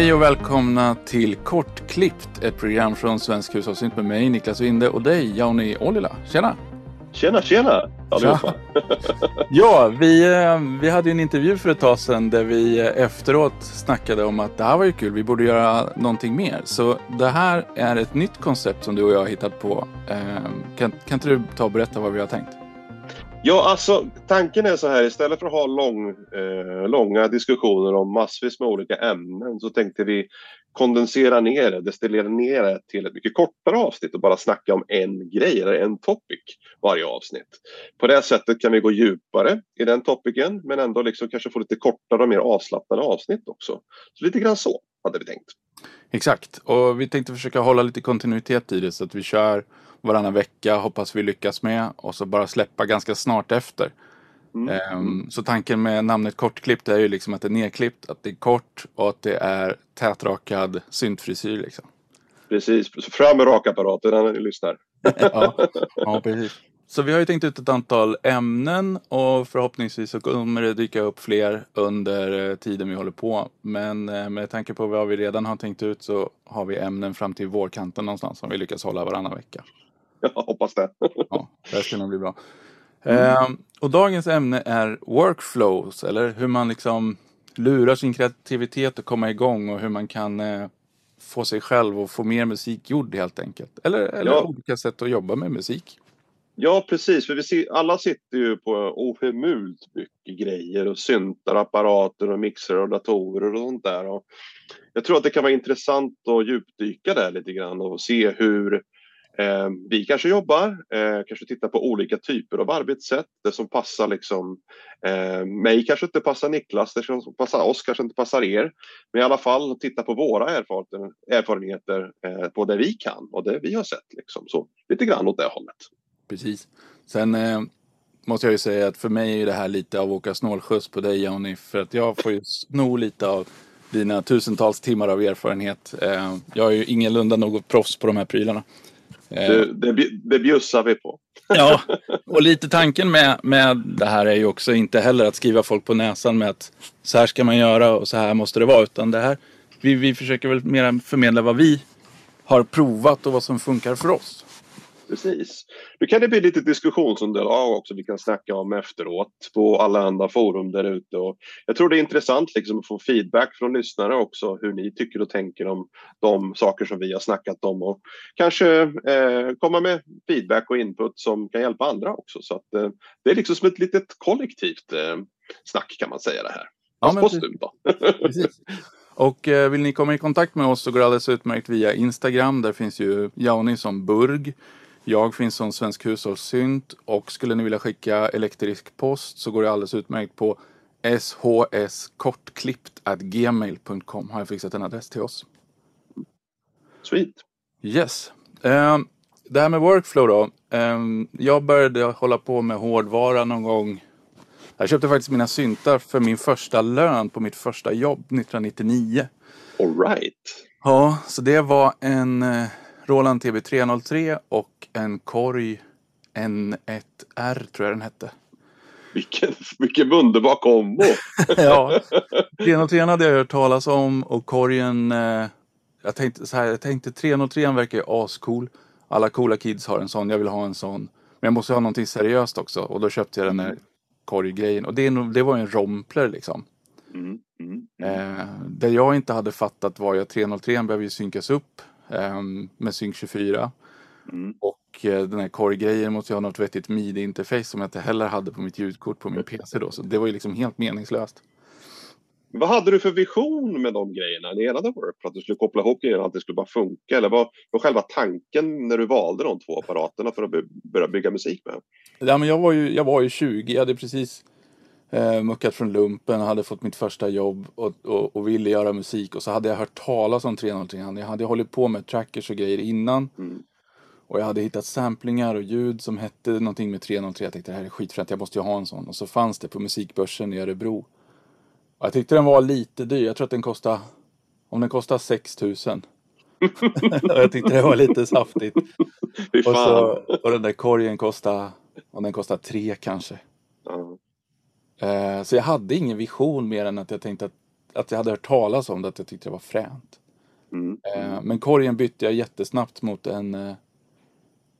Hej och välkomna till Kortklippt, ett program från Svensk Hushållsnytt med mig, Niklas Winde och dig, Jauni Ollila. Tjena! Tjena, tjena allihopa! ja, vi, eh, vi hade en intervju för ett tag sedan där vi eh, efteråt snackade om att det här var ju kul, vi borde göra någonting mer. Så det här är ett nytt koncept som du och jag har hittat på. Eh, kan, kan inte du ta och berätta vad vi har tänkt? Ja, alltså tanken är så här, istället för att ha lång, eh, långa diskussioner om massvis med olika ämnen så tänkte vi kondensera ner det, destillera ner det till ett mycket kortare avsnitt och bara snacka om en grej eller en topic varje avsnitt. På det sättet kan vi gå djupare i den topicen men ändå liksom kanske få lite kortare och mer avslappnade avsnitt också. Så lite grann så hade vi tänkt. Exakt, och vi tänkte försöka hålla lite kontinuitet i det så att vi kör varannan vecka, hoppas vi lyckas med och så bara släppa ganska snart efter. Mm. Um, så tanken med namnet Kortklippt är ju liksom att det är nedklippt, att det är kort och att det är tätrakad syntfrisyr liksom. Precis, fram med rakapparaten när ni lyssnar. ja, ja, precis. Så vi har ju tänkt ut ett antal ämnen och förhoppningsvis så kommer det dyka upp fler under eh, tiden vi håller på. Men eh, med tanke på vad vi redan har tänkt ut så har vi ämnen fram till vårkanten någonstans som vi lyckas hålla varannan vecka. Jag hoppas det. ja, det ska nog bli bra. Mm. Eh, och dagens ämne är workflows, eller hur man liksom lurar sin kreativitet att komma igång och hur man kan eh, få sig själv och få mer musik gjord helt enkelt. Eller, eller ja. olika sätt att jobba med musik. Ja, precis. För vi ser, alla sitter ju på ohemult mycket grejer och syntar, apparater och mixer och datorer och sånt där. Och jag tror att det kan vara intressant att djupdyka där lite grann och se hur Eh, vi kanske jobbar, eh, kanske tittar på olika typer av arbetssätt. Det som passar liksom eh, mig kanske inte passar Niklas, det som passar oss kanske inte passar er. Men i alla fall titta på våra erfarenheter eh, på det vi kan och det vi har sett. Liksom. Så lite grann åt det hållet. Precis. Sen eh, måste jag ju säga att för mig är det här lite av att åka snålskjuts på dig Jonny. För att jag får ju sno lite av dina tusentals timmar av erfarenhet. Eh, jag är ju ingalunda något proffs på de här prylarna. Det, det, det bjussar vi på. ja, och lite tanken med, med det här är ju också inte heller att skriva folk på näsan med att så här ska man göra och så här måste det vara. Utan det här, vi, vi försöker väl mer förmedla vad vi har provat och vad som funkar för oss. Precis. Nu kan det bli lite diskussionsunderlag också vi kan snacka om efteråt på alla andra forum där ute. Jag tror det är intressant liksom att få feedback från lyssnare också hur ni tycker och tänker om de saker som vi har snackat om och kanske eh, komma med feedback och input som kan hjälpa andra också. Så att, eh, det är liksom som ett litet kollektivt eh, snack kan man säga det här. Ja, men, postumt då. Precis. Och eh, vill ni komma i kontakt med oss så går det alldeles utmärkt via Instagram. Där finns ju Jauni som Burg. Jag finns som Svensk Hushållssynt och skulle ni vilja skicka elektrisk post så går det alldeles utmärkt på shskortklippt.gmail.com har jag fixat en adress till oss. Sweet. Yes. Uh, det här med workflow då. Uh, jag började hålla på med hårdvara någon gång. Jag köpte faktiskt mina syntar för min första lön på mitt första jobb 1999. All right. Ja, så det var en uh, Roland TB303 och en korg N1R tror jag den hette. Vilken, vilken underbar kombo! ja, 303 hade jag hört talas om och korgen eh, jag tänkte så här, jag tänkte 303 verkar ju ascool. Alla coola kids har en sån, jag vill ha en sån. Men jag måste ha någonting seriöst också och då köpte jag den där korggrejen och det, det var ju en rompler liksom. Mm, mm, mm. Eh, det jag inte hade fattat var ju att 303 behöver ju synkas upp med Sync 24. Mm. Och uh, den här core-grejen måste ju ha något vettigt midi-interface som jag inte heller hade på mitt ljudkort på min PC då. Så det var ju liksom helt meningslöst. Vad hade du för vision med de grejerna? Ni enade Work att du skulle koppla ihop grejerna, att det skulle bara funka? Eller vad var själva tanken när du valde de två apparaterna för att börja bygga musik med? Ja, men jag, var ju, jag var ju 20, jag hade precis eh, muckat från lumpen, hade fått mitt första jobb och, och, och, ville göra musik. Och så hade jag hört talas om 303. Jag hade hållit på med trackers och grejer innan. Mm. Och jag hade hittat samplingar och ljud som hette någonting med 303. Jag tänkte det här är skitfränt, jag måste ju ha en sån. Och så fanns det på musikbörsen i Örebro. Och jag tyckte den var lite dyr. Jag tror att den kostade, om den kostade 6000. och jag tyckte det var lite saftigt. och, så, och den där korgen kostade, om den kostade tre kanske. Eh, så jag hade ingen vision mer än att jag tänkte att att jag hade hört talas om det, att jag tyckte det var fränt. Mm. Eh, men korgen bytte jag jättesnabbt mot en eh,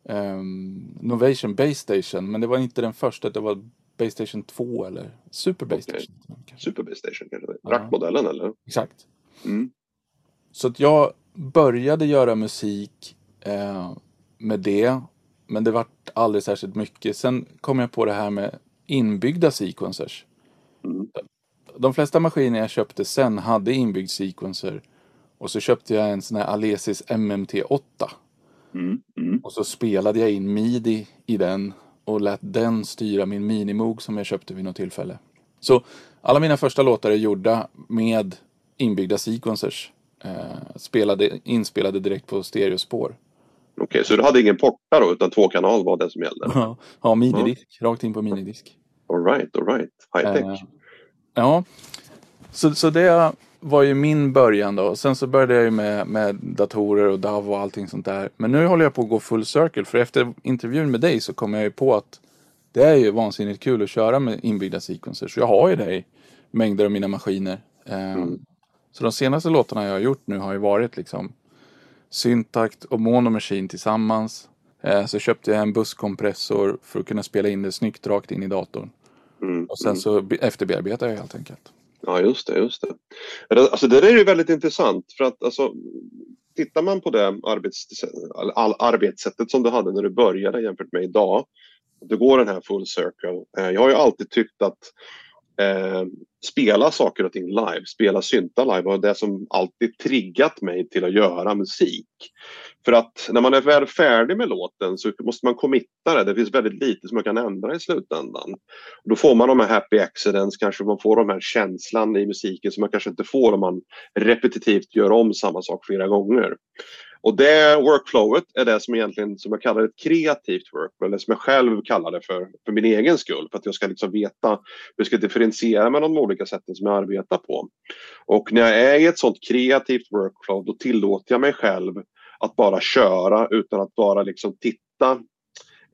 um, Novation Base Station. Men det var inte den första, det var Base Station 2 eller Super Base Okej. Station. kanske. Super Base Station kanske? Ja. Rackmodellen eller? Exakt. Mm. Så att jag började göra musik eh, med det. Men det vart aldrig särskilt mycket. Sen kom jag på det här med inbyggda sequencers. Mm. De flesta maskiner jag köpte sen hade inbyggd sequencer. Och så köpte jag en sån här Alesis MMT8. Mm. Mm. Och så spelade jag in midi i den och lät den styra min minimoog som jag köpte vid något tillfälle. Så alla mina första låtar är gjorda med inbyggda sequencers. Eh, spelade, inspelade direkt på stereospår. Okej, så du hade ingen porta då utan två kanal var det som gällde? ja, minidisk. Rakt in på minidisk. All right, all right. High tech. Eh, ja, så, så det var ju min början då. Sen så började jag ju med, med datorer och DAV och allting sånt där. Men nu håller jag på att gå full circle. För efter intervjun med dig så kom jag ju på att det är ju vansinnigt kul att köra med inbyggda sequencers. Så jag har ju det i mängder av mina maskiner. Eh, Mm. Så de senaste låtarna jag har gjort nu har ju varit liksom syntakt och mono machine tillsammans. Eh, så köpte jag en busskompressor för att kunna spela in det snyggt rakt in i datorn. Mm. Och sen så be- efterbearbetar jag helt enkelt. Ja, just det. Just det. Det- Alltså, det där är ju väldigt intressant. För att alltså, tittar man på det arbets, all, arbetssättet som du hade när du började jämfört med idag. Du går den här full circle. Eh, Jag har ju alltid tyckt att eh, spela saker och ting live, spela synta live var det som alltid triggat mig till att göra musik. För att när man är väl färdig med låten så måste man committa det. Det finns väldigt lite som man kan ändra i slutändan. Då får man de här happy accidents, kanske man får de här känslan i musiken som man kanske inte får om man repetitivt gör om samma sak flera gånger. Och det workflowet är det som egentligen som jag kallar ett kreativt workflow, eller som jag själv kallar det för, för min egen skull. För att jag ska liksom veta hur jag ska differentiera mellan de olika sätten som jag arbetar på. Och när jag är i ett sånt kreativt workflow då tillåter jag mig själv att bara köra utan att bara liksom titta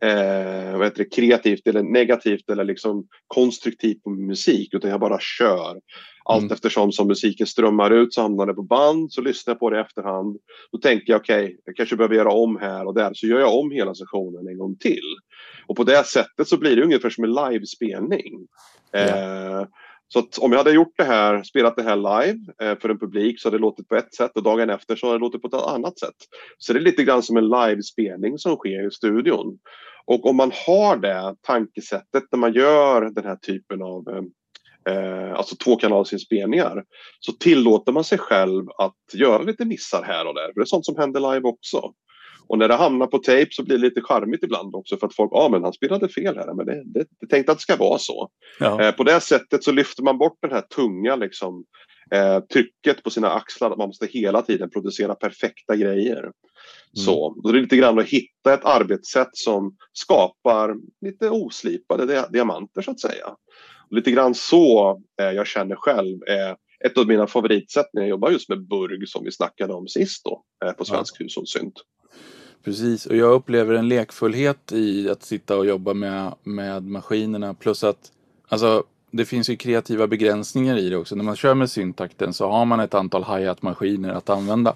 eh, vad heter det, kreativt eller negativt eller liksom konstruktivt på musik utan jag bara kör. Allt Mm. eftersom som musiken strömmar ut så hamnar det på band så lyssnar jag på det i efterhand. Då tänker jag okej, jag kanske behöver göra om här och där så gör jag om hela sessionen en gång till. Och på det sättet så blir det ungefär som en livespelning. Eh, så att om jag hade gjort det här, spelat det här live eh, för en publik så hade det låtit på ett sätt och dagen efter så hade det låtit på ett annat sätt. Så det är lite grann som en livespelning som sker i studion. Och om man har det tankesättet när man gör den här typen av eh, eh alltså tvåkanalsinspelningar så tillåter man sig själv att göra lite missar här och där. För det är sånt som händer live också. Och när det hamnar på tape så blir det lite charmigt ibland också för att folk, ja ah, men han spelade fel här, men det, det, det tänkte att det ska vara så. Ja. Eh, på det sättet så lyfter man bort den här tunga liksom, eh, trycket på sina axlar att man måste hela tiden producera perfekta grejer. Så, då är det lite grann att hitta ett arbetssätt som skapar lite oslipade dia- diamanter så att säga. Och lite grann så eh, jag känner själv ett av mina favoritsätt när jag jobbar just med burg som vi snackade om sist då eh, på Svensk hushållssynt. Precis, och jag upplever en lekfullhet i att sitta och jobba med, med maskinerna. Plus att alltså, det finns ju kreativa begränsningar i det också. När man kör med syntakten så har man ett antal hi-hat-maskiner att använda.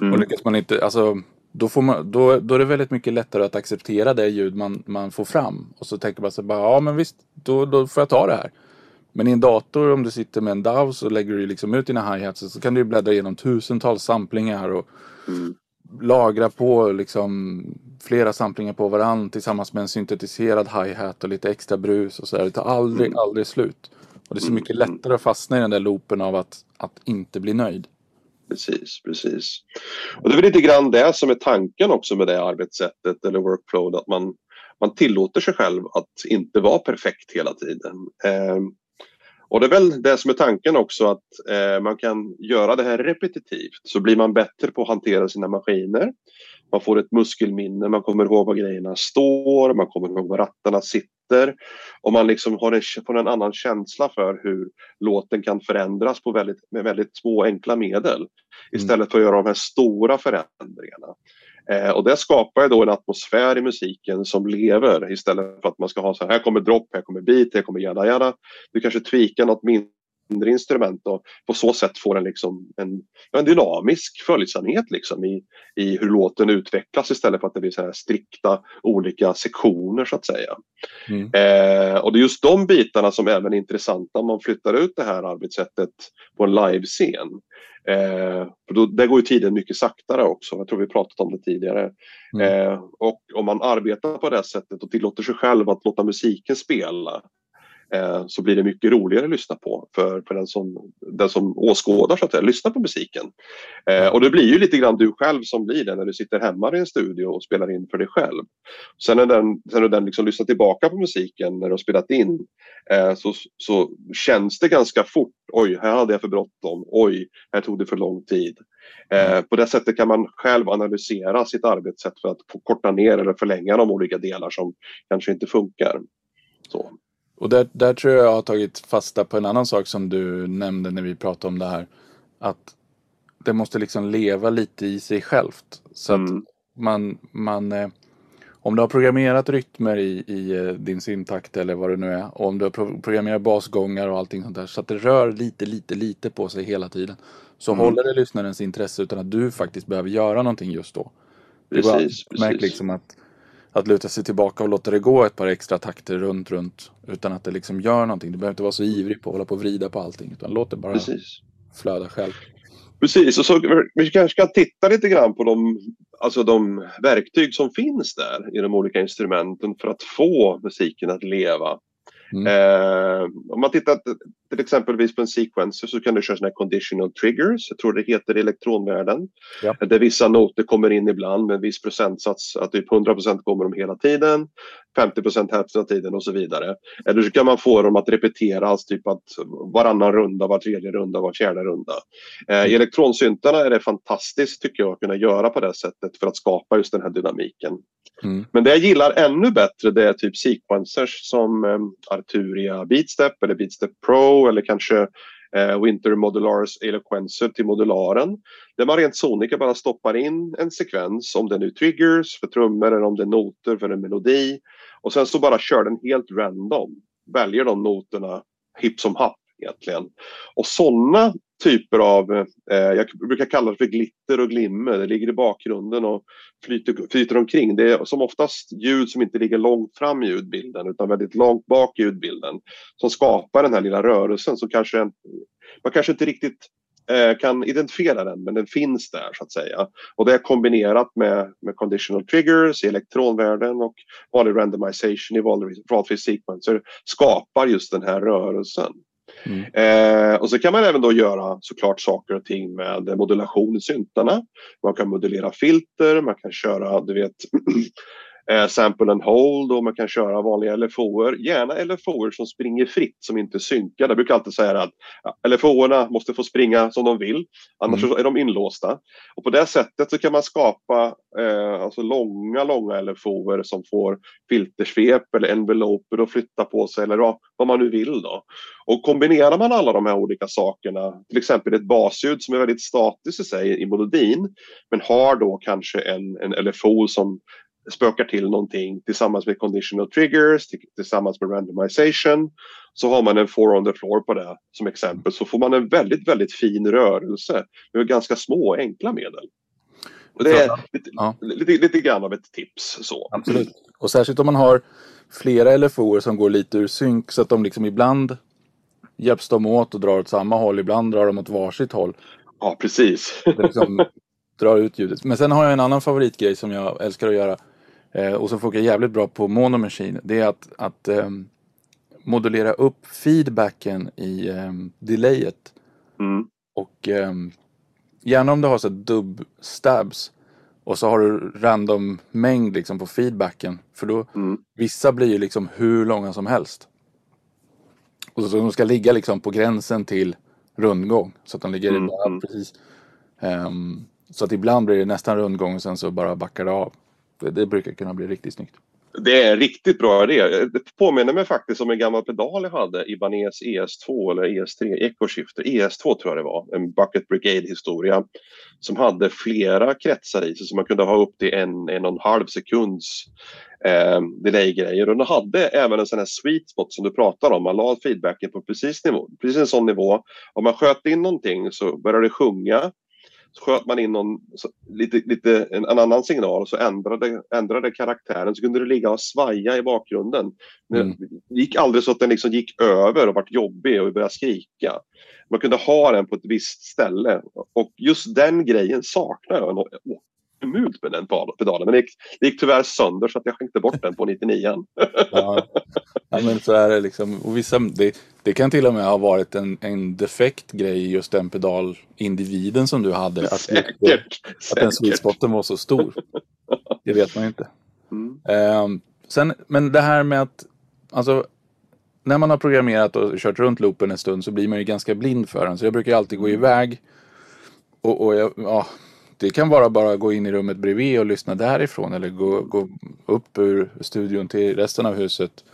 Mm. Och lyckas man inte, alltså, då, får man, då, då är det väldigt mycket lättare att acceptera det ljud man, man får fram. Och så tänker man sig bara, ja men visst, då, då får jag ta det här. Men i en dator, om du sitter med en DAW så lägger du liksom ut dina hi-hats så kan du bläddra igenom tusentals samplingar och Mm. Lagra på liksom flera samplingar på varandra tillsammans med en syntetiserad hi-hat och lite extra brus och sådär. Det tar aldrig, Mm. aldrig slut. Och det är så mycket lättare att fastna i den där loopen av att, att inte bli nöjd. Precis, precis. Och det är väl lite grann det som är tanken också med det arbetssättet eller workflow. Att man, man tillåter sig själv att inte vara perfekt hela tiden. Eh, och det är väl det som är tanken också att eh, man kan göra det här repetitivt så blir man bättre på att hantera sina maskiner. Man får ett muskelminne, man kommer ihåg var grejerna står, man kommer ihåg var rattarna sitter och man liksom har en, får en annan känsla för hur låten kan förändras på väldigt, med väldigt små enkla medel istället för att göra de här stora förändringarna. Eh, och det skapar ju då en atmosfär i musiken som lever istället för att man ska ha så här, här kommer dropp, här kommer beat, här kommer jada jada. Du kanske tweakar något mindre mindre instrument och på så sätt får en, liksom en, en dynamisk följsamhet liksom i, i hur låten utvecklas istället för att det blir så strikta olika sektioner så att säga. Mm. Eh, och det är just de bitarna som även är intressanta om man flyttar ut det här arbetssättet på en livescen. Eh, för då, där går ju tiden mycket saktare också. Jag tror vi pratat om det tidigare. Mm. Eh, och om man arbetar på det sättet och tillåter sig själv att låta musiken spela Eh, så blir det mycket roligare att lyssna på för, för den, som, den som åskådar så att säga, lyssnar på musiken. Eh, och det blir ju lite grann du själv som blir det när du sitter hemma i en studio och spelar in för dig själv. Sen när den, sen när den liksom lyssnar tillbaka på musiken när du har spelat in eh, så, så känns det ganska fort. Oj, här hade jag för bråttom. Oj, här tog det för lång tid. Eh, på det sättet kan man själv analysera sitt arbetssätt för att korta ner eller förlänga de olika delar som kanske inte funkar. Så. Och där, där tror jag jag har tagit fasta på en annan sak som du nämnde när vi pratade om det här. Att det måste liksom leva lite i sig självt. Så mm. att man, man eh, om du har programmerat rytmer i, i eh, din syntakt eller vad det nu är. Och om du har programmerat basgångar och allting sånt där. Så att det rör lite, lite, lite på sig hela tiden. Så mm. håller det lyssnarens intresse utan att du faktiskt behöver göra någonting just då. Precis, det bara, precis. liksom att att luta sig tillbaka och låta det gå ett par extra takter runt, runt. Utan att det liksom gör någonting. Du behöver inte vara så ivrig på att hålla på och vrida på allting. Utan låt det bara Precis. flöda själv. Precis, och så vi kanske ska titta lite grann på de, alltså de verktyg som finns där i de olika instrumenten för att få musiken att leva. Mm. Eh, om man tittar till exempelvis på en sequencer så kan du köra såna här conditional triggers, jag tror det heter i elektronvärlden. Ja. Där vissa noter kommer in ibland med en viss procentsats, att typ 100% kommer de hela tiden, 50 hälften av tiden och så vidare. Eller så kan man få dem att repeteras, typ att varannan runda, var tredje runda, var fjärde runda. Eh, I mm. elektronsyntarna är det fantastiskt tycker jag att kunna göra på det sättet för att skapa just den här dynamiken. Mm. Men det jag gillar ännu bättre det är typ sequencers som eh, Arturia Beatstep eller Beatstep Pro eller kanske eh, Winter Modulars Eloquencer till modularen. Där man rent sonika bara stoppar in en sekvens, om det nu triggers för trummor eller om det är noter för en melodi. Och sen så bara kör den helt random. Väljer de noterna hipp som happ egentligen. Och sådana typer av, eh, jag brukar kalla det för glitter och glimmer, det ligger i bakgrunden och flyter, flyter omkring. Det är som oftast ljud som inte ligger långt fram i ljudbilden utan väldigt långt bak i ljudbilden som skapar den här lilla rörelsen som kanske man kanske inte riktigt eh, kan identifiera den men den finns där så att säga. Och det är kombinerat med, med conditional triggers i elektronvärlden och vanlig randomization i valfri sequencer skapar just den här rörelsen. Mm. Eh, och så kan man även då göra såklart saker och ting med modulation i syntarna. Man kan modulera filter, man kan köra, du vet, eh, sample and hold och man kan köra vanliga LFO-er. Gärna LFO-er som springer fritt, som inte synkar. Jag brukar alltid säga att LFO-erna måste få springa som de vill, annars mm. är de inlåsta. Och på det sättet så kan man skapa eh, alltså långa, långa LFO-er som får filtersvep eller enveloper att flytta på sig eller vad man nu vill då. Och kombinerar man alla de här olika sakerna, till exempel ett basljud som är väldigt statiskt i sig i melodin, men har då kanske en, en LFO som spökar till någonting tillsammans med conditional triggers, tillsammans med randomization. Så har man en four on the floor på det som exempel så får man en väldigt, väldigt fin rörelse med ganska små och enkla medel. Och det är lite, ja. lite, lite grann av ett tips. Så. Absolut. Och särskilt om man har flera LFO som går lite ur synk så att de liksom ibland hjälps de åt och drar åt samma håll, ibland drar de åt varsitt håll. Ja, precis. Det liksom drar ut ljudet. Men sen har jag en annan favoritgrej som jag älskar att göra. Eh, och som funkar jävligt bra på Mono Machine. Det är att, att eh, modulera upp feedbacken i eh, delayet. Mm. Och eh, gärna om du har så dubb stabs. Och så har du random mängd liksom på feedbacken. För då, mm. vissa blir ju liksom hur långa som helst. Och så de ska ligga liksom på gränsen till rundgång. Så att de ligger mm. där mm. precis. Um, så att ibland blir det nästan rundgång och sen så bara backar det av. Det, brukar kunna bli riktigt snyggt. Det är en riktigt bra idé. Det påminner mig faktiskt om en gammal pedal jag hade, Ibanez ES2 eller ES3 Ecoshifter. ES2 tror jag det var, en Bucket Brigade-historia som hade flera kretsar i sig så man kunde ha upp till en, en och en halv sekunds eh, delay-grejer. Och den hade även en sån här sweet spot som du pratar om. Man la feedbacken på precis, nivå, precis en sån nivå. Om man sköt in någonting så började det sjunga så sköt man in någon, så, lite, lite, en, en, annan signal så ändrade, ändrade karaktären så kunde det ligga och svaja i bakgrunden. Mm. Det gick aldrig så att den liksom gick över och vart jobbig och började skrika. Man kunde ha den på ett visst ställe och just den grejen saknar jag mult med den pedalen. Men det gick, det gick tyvärr sönder så att jag skänkte bort den på 99 ja. ja, men så är det liksom. Och vissa, det, det kan till och med ha varit en, en defekt grej just den pedalindividen som du hade. Att, säkert, att, att den sweet spoten var så stor. Det vet man inte. Mm. Um, sen, men det här med att, alltså när man har programmerat och kört runt loopen en stund så blir man ju ganska blind för den. Så jag brukar alltid gå iväg och, och jag, ja, det kan vara bara gå in i rummet bredvid och lyssna därifrån eller gå, gå upp ur studion till resten av huset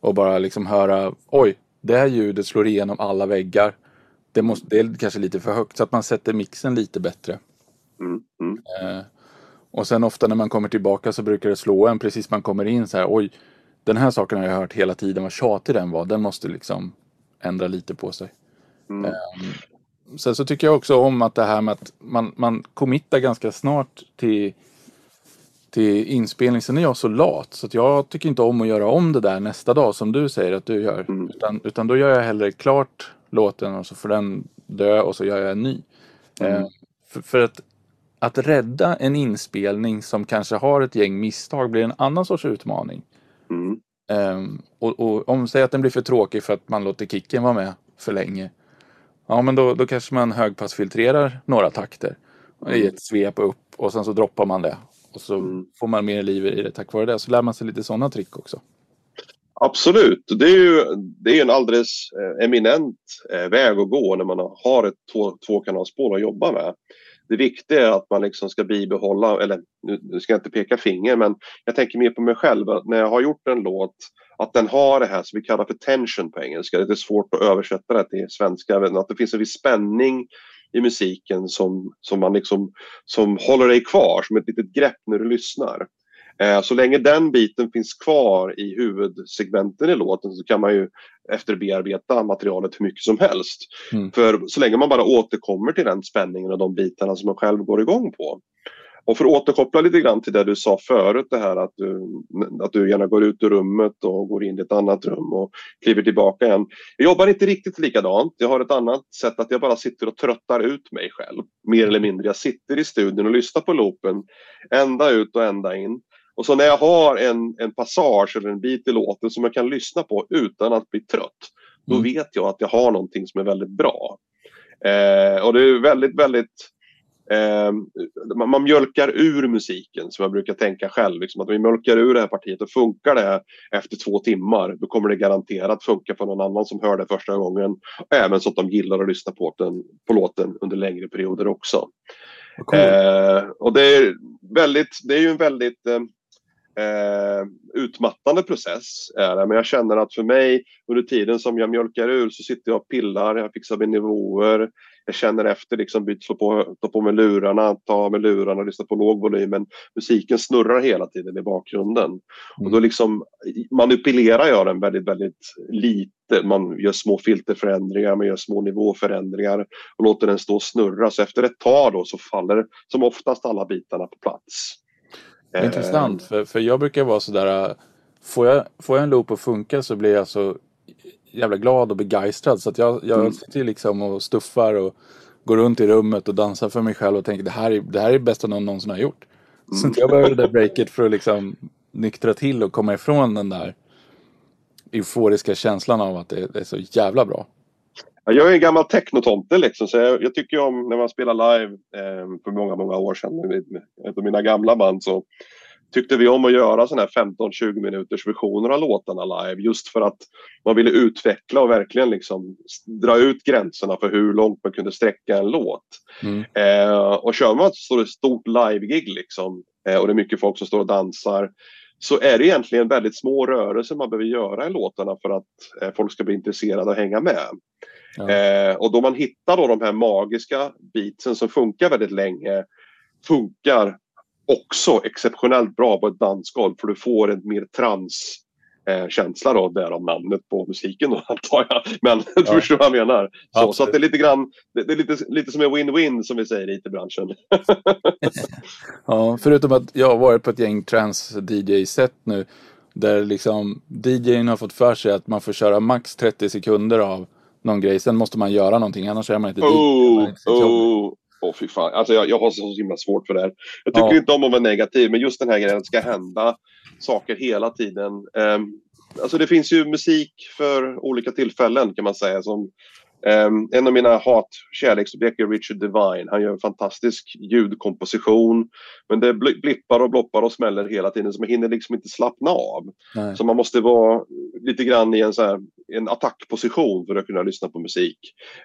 och bara liksom höra oj, det här ljudet slår igenom alla väggar. Det, måste, det är kanske lite för högt så att man sätter mixen lite bättre. Mm, mm. Eh, och sen ofta när man kommer tillbaka så brukar det slå en precis man kommer in så här oj, den här saken har jag hört hela tiden, vad tjatig den var. Den måste liksom ändra lite på sig. Mm. Eh, Sen så tycker jag också om att det här med att man, man committar ganska snart till, till inspelning. Sen är jag så lat så att jag tycker inte om att göra om det där nästa dag som du säger att du gör. Mm. Utan, utan då gör jag hellre klart låten och så får den dö och så gör jag en ny. Mm. Eh, för, för, att, att rädda en inspelning som kanske har ett gäng misstag blir en annan sorts utmaning. Mm. Eh, och, och om säg att den blir för tråkig för att man låter kicken vara med för länge. Ja, men då, då kanske man högpassfiltrerar några takter mm. i ett svep upp och sen så droppar man det. Och så mm. får man mer liv i det tack vare det. Så lär man sig lite sådana trick också. Absolut, det är ju det är en alldeles eh, eminent eh, väg att gå när man har ett två, tvåkanalspår att jobba med. Det viktiga är att man liksom ska bibehålla, eller nu ska jag inte peka finger, men jag tänker mer på mig själv. När jag har gjort en låt att den har det här som vi kallar för tension på engelska. Det är svårt att översätta det till svenska. Att det finns en viss spänning i musiken som, som, man liksom, som håller dig kvar som ett litet grepp när du lyssnar. Eh, så länge den biten finns kvar i huvudsegmenten i låten så kan man ju efterbearbeta materialet hur mycket som helst. Mm. För så länge man bara återkommer till den spänningen och de bitarna som man själv går igång på och för att återkoppla lite grann till det du sa förut, det här att du, att du gärna går ut ur rummet och går in i ett annat rum och kliver tillbaka igen. Jag jobbar inte riktigt likadant. Jag har ett annat sätt att jag bara sitter och tröttar ut mig själv. Mer eller mindre. Jag sitter i studion och lyssnar på loopen ända ut och ända in. Och så när jag har en, en passage eller en bit i låten som jag kan lyssna på utan att bli trött, då mm. vet jag att jag har någonting som är väldigt bra. Eh, och det är väldigt, väldigt Eh, man mjölkar ur musiken som jag brukar tänka själv. Liksom att vi mjölkar ur det här partiet och funkar det efter två timmar då kommer det garanterat funka för någon annan som hör det första gången. Även så att de gillar att lyssna på, den, på låten under längre perioder också. Cool. Eh, och det är, väldigt, det är ju en väldigt eh, utmattande process. Är det. Men jag känner att för mig under tiden som jag mjölkar ur så sitter jag och pillar, jag fixar med nivåer. Jag känner efter, liksom, byt, slå på, ta på mig lurarna, ta med lurarna och lyssna på låg volym. Men musiken snurrar hela tiden i bakgrunden. Mm. Och då liksom manipulerar jag den väldigt, väldigt lite. Man gör små filterförändringar, man gör små nivåförändringar och låter den stå och snurra. Så efter ett tag då så faller som oftast alla bitarna på plats. Intressant, för, för jag brukar vara sådär, får jag, får jag en loop att funka så blir jag så jävla glad och begeistrad så att jag, jag mm. sitter liksom och stuffar och går runt i rummet och dansar för mig själv och tänker det här är det här är det bästa någon någonsin har gjort. Mm. Så jag behöver det där breaket för att liksom nyktra till och komma ifrån den där euforiska känslan av att det, det är så jävla bra. Jag är en gammal technotomte liksom, så jag, jag, tycker om när man spelar live eh, för många, många år sedan med ett av mina gamla band så tyckte vi om att göra sådana här 15-20 minuters versioner av låtarna live just för att man ville utveckla och verkligen liksom dra ut gränserna för hur långt man kunde sträcka en låt. Mm. Eh, och kör man ett stort live-gig liksom, eh, och det är mycket folk som står och dansar så är det egentligen väldigt små rörelser man behöver göra i låtarna för att eh, folk ska bli intresserade och hänga med. Ja. Eh, och då man hittar då de här magiska beatsen som funkar väldigt länge funkar också exceptionellt bra på ett dansgolv för du får en mer trans eh, känsla då, därav namnet på musiken då antar jag. Men ja. du förstår vad jag menar. Så, så, att det är lite grann, det, det är lite, lite som en win-win som vi säger i IT-branschen. ja, förutom att jag har varit på ett gäng trans-DJ-set nu där liksom DJn har fått för sig att man får köra max 30 sekunder av någon grej. Sen måste man göra någonting, annars är man inte oh, DJ. Oh, oh, fy fan, alltså jag, jag har så himla svårt för det här. Jag tycker ja. inte om att vara negativ, men just den här grejen att det ska hända saker hela tiden. Um, alltså det finns ju musik för olika tillfällen kan man säga. Som, um, en av mina hat-kärleksobjekt är Richard Devine. Han gör en fantastisk ljudkomposition. Men det blippar och bloppar och smäller hela tiden så man hinner liksom inte slappna av. Nej. Så man måste vara lite grann i en, så här, en attackposition för att kunna lyssna på musik.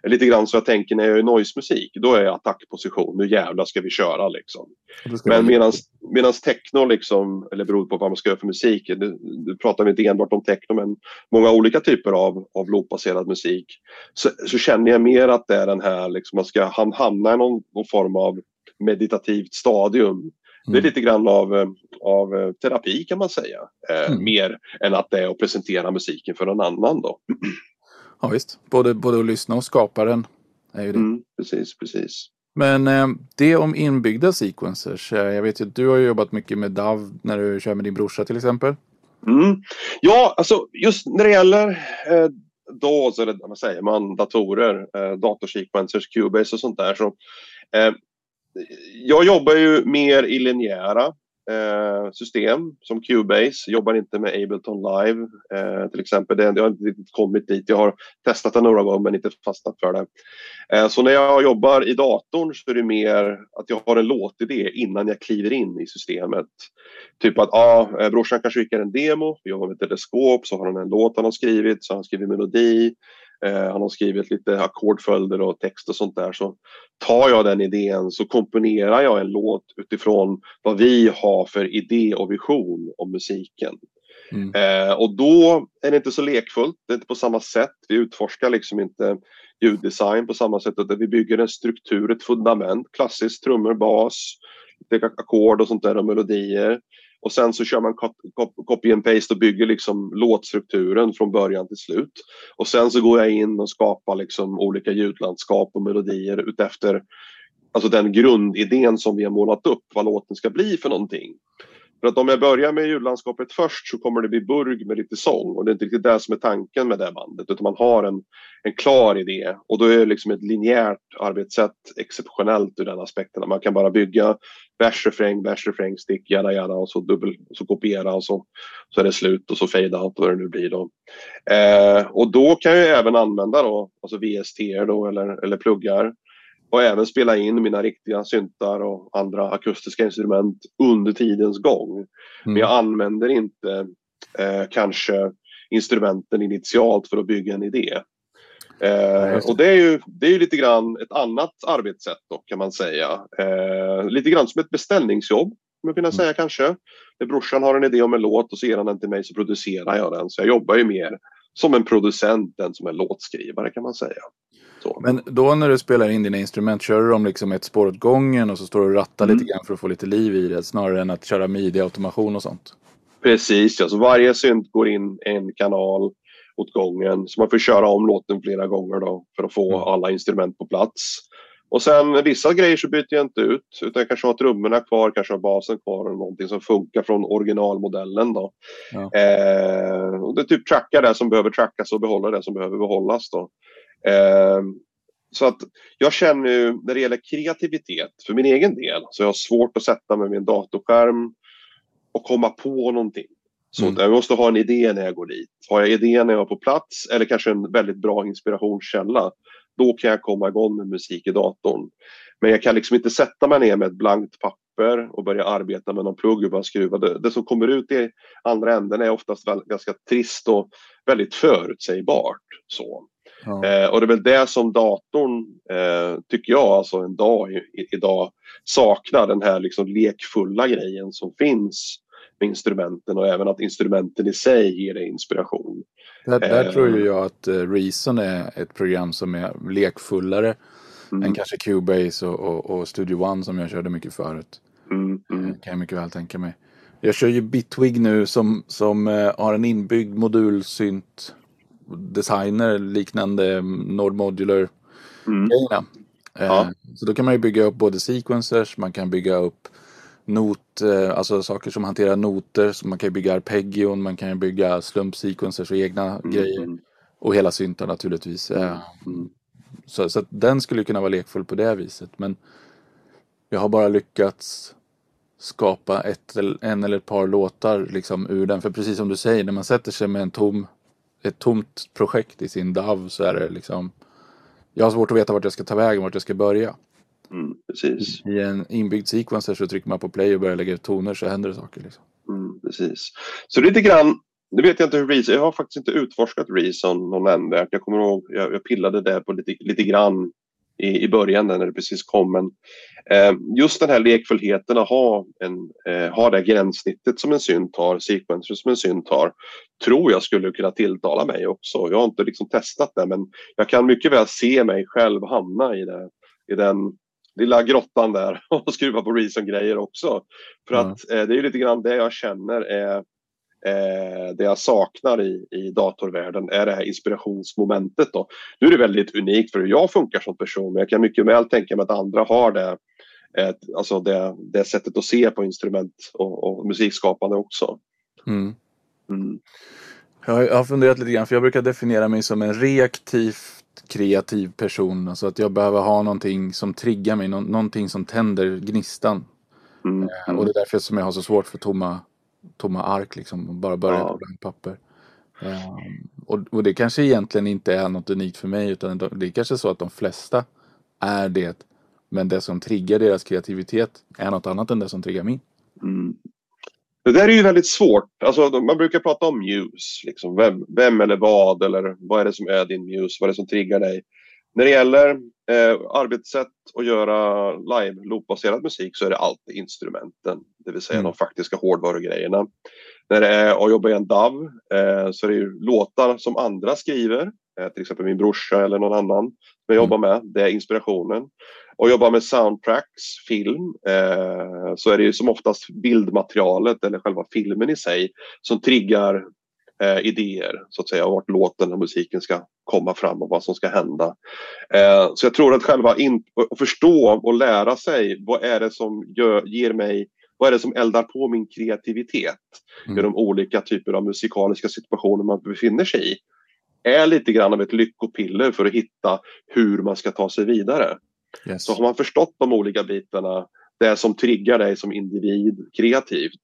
Lite grann så jag tänker när jag gör noise-musik. Då är jag attackposition. Nu jävlar ska vi köra liksom. Men medan techno liksom, eller beroende på vad man ska göra för musik. Nu pratar vi inte enbart om techno men många olika typer av, av loopbaserad musik. Så, så, känner jag mer att det är den här liksom, man ska hamna i någon, någon form av meditativt stadium. Det är mm. lite grann av, eh, av eh, terapi kan man säga. Eh, mm. Mer än att det är att presentera musiken för någon annan då. Ja visst, både, både att lyssna och skapa den. Är ju det. Mm, precis, precis. Men eh, det om inbyggda sequencers. Jag vet ju att du har jobbat mycket med DAV när du kör med din brorsa till exempel. Mm. Ja, alltså just när det gäller eh, DAWs, eller vad säger man, datorer, eh, datorsequencers, Cubase och sånt där. Så, eh, jag jobbar ju mer i linjära eh, system som Cubase. Jobbar inte med Ableton Live eh, till exempel. Det, jag har inte riktigt kommit dit. Jag har testat det några gånger men inte fastnat för det. Eh, så när jag jobbar i datorn så är det mer att jag har en låtidé innan jag kliver in i systemet. Typ att ah, brorsan kanske skickar en demo, vi jobbar med teleskop, så har han en låt han har skrivit, så har han skrivit melodi. Eh, han har skrivit lite ackordföljder och text och sånt där. Så tar jag den idén så komponerar jag en låt utifrån vad vi har för idé och vision om musiken. Mm. Eh, och då är det inte så lekfullt, det är inte på samma sätt. Vi utforskar liksom inte ljuddesign på samma sätt. Utan vi bygger en struktur, ett fundament, klassiskt trummor, bas, ackord och sånt där och melodier. Och sen så kör man copy and paste och bygger liksom låtstrukturen från början till slut. Och sen så går jag in och skapar liksom olika ljudlandskap och melodier utefter alltså den grundidén som vi har målat upp vad låten ska bli för någonting. För att om jag börjar med ljudlandskapet först så kommer det bli burg med lite sång och det är inte riktigt det som är tanken med det bandet utan man har en, en klar idé och då är liksom ett linjärt arbetssätt exceptionellt ur den aspekten. Man kan bara bygga vers, refräng, vers, refräng, stick, jada, jada och så dubbel, så kopiera och så, så är det slut och så fade out vad det nu blir då. Eh, och då kan jag även använda då, alltså VST då eller, eller pluggar och även spela in mina riktiga syntar och andra akustiska instrument under tidens gång. Mm. Men jag använder inte eh, kanske instrumenten initialt för att bygga en idé. Eh, och det är, ju, det är ju lite grann ett annat arbetssätt då kan man säga. Eh, lite grann som ett beställningsjobb. Jag säga mm. kanske. När brorsan har en idé om en låt och så ger han den till mig så producerar jag den. Så jag jobbar ju mer som en producent än som en låtskrivare kan man säga. Så. Men då när du spelar in dina instrument, kör du dem liksom ett spår åt gången och så står du och rattar mm. lite grann för att få lite liv i det snarare än att köra midi-automation och sånt? Precis, alltså varje synt går in en kanal åt gången så man får köra om låten flera gånger då för att få mm. alla instrument på plats. Och sen vissa grejer så byter jag inte ut utan jag kanske har trummorna kvar, kanske har basen kvar och någonting som funkar från originalmodellen då. Ja. Eh, och det är typ trackar det som behöver trackas och behålla det som behöver behållas då. Eh, så att jag känner ju när det gäller kreativitet för min egen del så jag har svårt att sätta mig med en datorskärm och komma på någonting. Så mm. jag måste ha en idé när jag går dit. Har jag idén när jag är på plats eller kanske en väldigt bra inspirationskälla då kan jag komma igång med musik i datorn. Men jag kan liksom inte sätta mig ner med ett blankt papper och börja arbeta med någon plugg och bara skruva. Det, det som kommer ut i andra änden är oftast väl, ganska trist och väldigt förutsägbart. Så. Ja. Eh, och det är väl det som datorn, eh, tycker jag, alltså en dag i, idag saknar. Den här liksom lekfulla grejen som finns med instrumenten och även att instrumenten i sig ger dig inspiration. Där, där eh, tror ju jag att uh, Reason är ett program som är lekfullare mm. än kanske Cubase och, och, och, Studio One som jag körde mycket förut. Mm, mm. kan jag mycket väl tänka mig. Jag kör ju Bitwig nu som, som uh, har en inbyggd modulsynt designer liknande Nord Modular mm. grejerna. Ja. Så då kan man ju bygga upp både sequencers, man kan bygga upp not, eh, alltså saker som hanterar noter. Så man kan bygga arpeggion, man kan bygga slumpsequencers och egna mm. grejer. Mm. Och hela syntar naturligtvis. Mm. mm. Så, så den skulle kunna vara lekfull på det viset. Men jag har bara lyckats skapa ett, en eller ett par låtar liksom ur den. För precis som du säger, när man sätter sig med en tom, ett tomt projekt i sin DAV så är det liksom jag har svårt att veta vart jag ska ta vägen, vart jag ska börja. Mm, precis. I en inbyggd sequencer så trycker man på play och börjar lägga ut toner så händer det saker. Liksom. Mm, precis. Så lite grann, nu vet jag inte hur Reason, jag har faktiskt inte utforskat Reason någon ände. Jag kommer ihåg, jag, jag pillade där på lite, lite grann i, i början när det precis kom. Men eh, just den här lekfullheten att ha, en, eh, ha det gränssnittet som en synt har, sequencer som en synt har, tror jag skulle kunna tilltala mig också. Jag har inte liksom testat det men jag kan mycket väl se mig själv hamna i, det, i den lilla grottan där och skruva på reason-grejer också. För mm. att eh, det är lite grann det jag känner är eh, det jag saknar i, i datorvärlden är det här inspirationsmomentet. Då. Nu är det väldigt unikt för hur jag funkar som person men jag kan mycket väl tänka mig att andra har det, eh, alltså det, det sättet att se på instrument och, och musikskapande också. Mm. Mm. Jag har funderat lite grann för jag brukar definiera mig som en reaktivt kreativ person. Alltså att jag behöver ha någonting som triggar mig, någonting som tänder gnistan. Mm. Eh, och det är därför som jag har så svårt för tomma tomma ark liksom bara börja ja. på blankt papper. Um, och, och, det kanske egentligen inte är något unikt för mig utan det är kanske så att de flesta är det. Men det som triggar deras kreativitet är något annat än det som triggar min. Mm. Det där är ju väldigt svårt. Alltså, man brukar prata om muse. Liksom. Vem, vem eller vad eller vad är det som är din muse? Vad är det som triggar dig? När det gäller eh, arbetssätt och göra live loopbaserad musik så är det alltid instrumenten, det vill säga mm. de faktiska hårdvarugrejerna. När det är att jobba i en DAV eh, så är det ju låtar som andra skriver, eh, till exempel min brorsa eller någon annan som jag mm. jobbar med, det är inspirationen. Och jobba med soundtracks, film, eh, så är det ju som oftast bildmaterialet eller själva filmen i sig som triggar eh, idéer så att säga, vart låten och musiken ska komma fram och vad som ska hända. Eh, så jag tror att själva in, att förstå och lära sig vad är det som gör, ger mig vad är det som eldar på min kreativitet mm. i de olika typer av musikaliska situationer man befinner sig i är lite grann av ett lyckopiller för att hitta hur man ska ta sig vidare. Yes. Så har man förstått de olika bitarna, det som triggar dig som individ kreativt,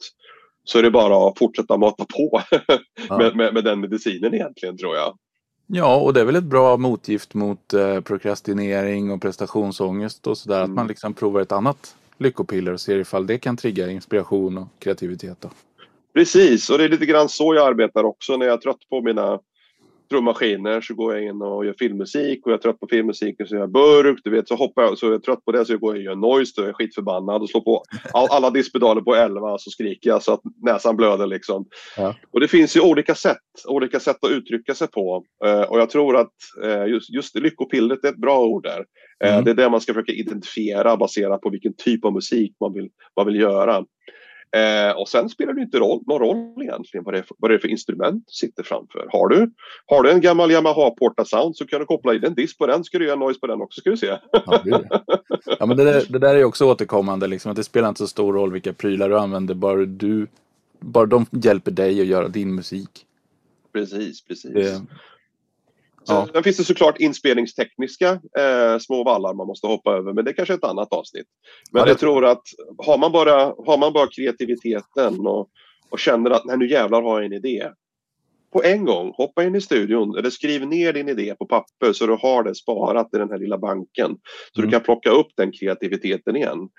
så är det bara att fortsätta mata på ja. med, med, med, den medicinen egentligen tror jag. Ja, och det är väl ett bra motgift mot eh, prokrastinering och prestationsångest och sådär. Mm. Att man liksom provar ett annat lyckopiller och ser ifall det kan trigga inspiration och kreativitet. Då. Precis, och det är lite grann så jag arbetar också när jag är trött på mina trummaskiner så går jag in och gör filmmusik och jag är trött på filmmusiken så gör jag burk. Du vet så hoppar jag så är jag trött på det så jag går och gör noise är jag skitförbannad och slår på all, alla diskpedaler på 11 så skriker jag så att näsan blöder liksom. Ja. Och det finns ju olika sätt, olika sätt att uttrycka sig på uh, och jag tror att uh, just, just lyckopillret är ett bra ord där. Uh, mm. Det är det man ska försöka identifiera baserat på vilken typ av musik man vill, man vill göra. Eh, och sen spelar det inte roll, någon roll egentligen vad det, är för, vad det är för instrument du sitter framför. Har du, har du en gammal Yamaha Porta Sound så kan du koppla in en disk på den, ska du göra noise på den också ska du se. Ja, det, ja men det där, det där är också återkommande, liksom, att det spelar inte så stor roll vilka prylar du använder, bara, du, bara de hjälper dig att göra din musik. Precis, precis. Det, Ja. Sen finns det såklart inspelningstekniska eh, små vallar man måste hoppa över, men det är kanske är ett annat avsnitt. Men ja, jag tror att har man bara, har man bara kreativiteten och, och känner att nej, nu jävlar har jag en idé. På en gång, hoppa in i studion eller skriv ner din idé på papper så du har det sparat i den här lilla banken. Så mm. du kan plocka upp den kreativiteten igen.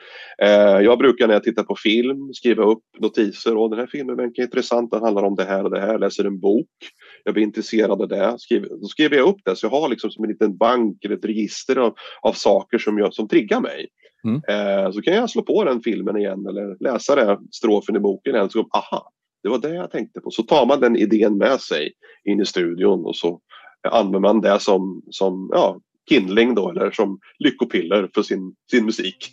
Eh, jag brukar när jag tittar på film skriva upp notiser. Och den här filmen verkar intressant, den handlar om det här och det här. läser en bok jag blir intresserad av det. Skriver, då skriver jag upp det så jag har liksom som en liten bank eller ett register av, av saker som, jag, som triggar mig. Mm. Eh, så kan jag slå på den filmen igen eller läsa den strofen i boken igen. Så, aha, det var det jag tänkte på. Så tar man den idén med sig in i studion och så använder man det som, som ja, kindling då eller som lyckopiller för sin, sin musik.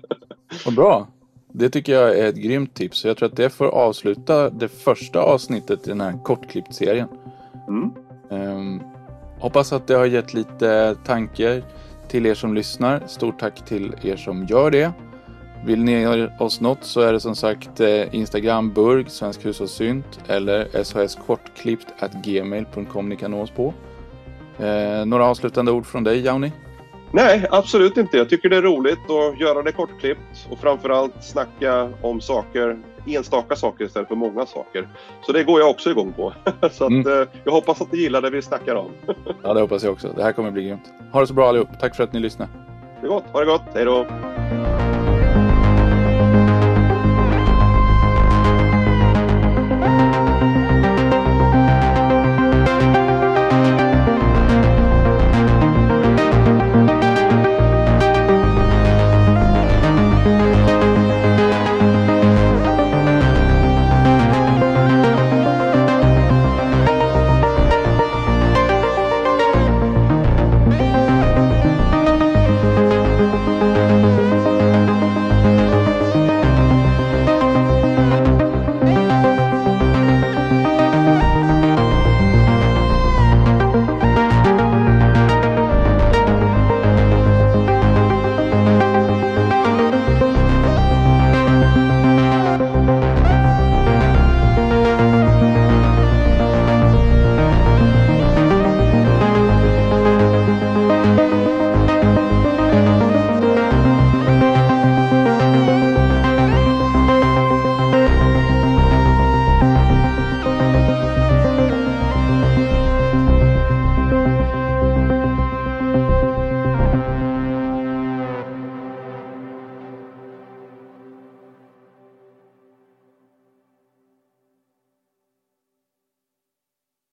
Vad bra! Det tycker jag är ett grymt tips. Jag tror att det får avsluta det första avsnittet i den här kortklippt-serien. Mm. Um, hoppas att det har gett lite tankar till er som lyssnar. Stort tack till er som gör det. Vill ni oss något så är det som sagt eh, Instagram Burg, Svensk Hushållssynt eller shskortklippt gmail.com ni kan nå oss på. Eh, några avslutande ord från dig Jauni? Nej, absolut inte. Jag tycker det är roligt att göra det kortklippt och framförallt snacka om saker, enstaka saker istället för många saker. Så det går jag också igång på. så att, mm. eh, jag hoppas att ni gillar det vi snackar om. ja, det hoppas jag också. Det här kommer bli grymt. Ha det så bra allihop. Tack för att ni lyssnade. Det är gott. Ha det gott. Hej då.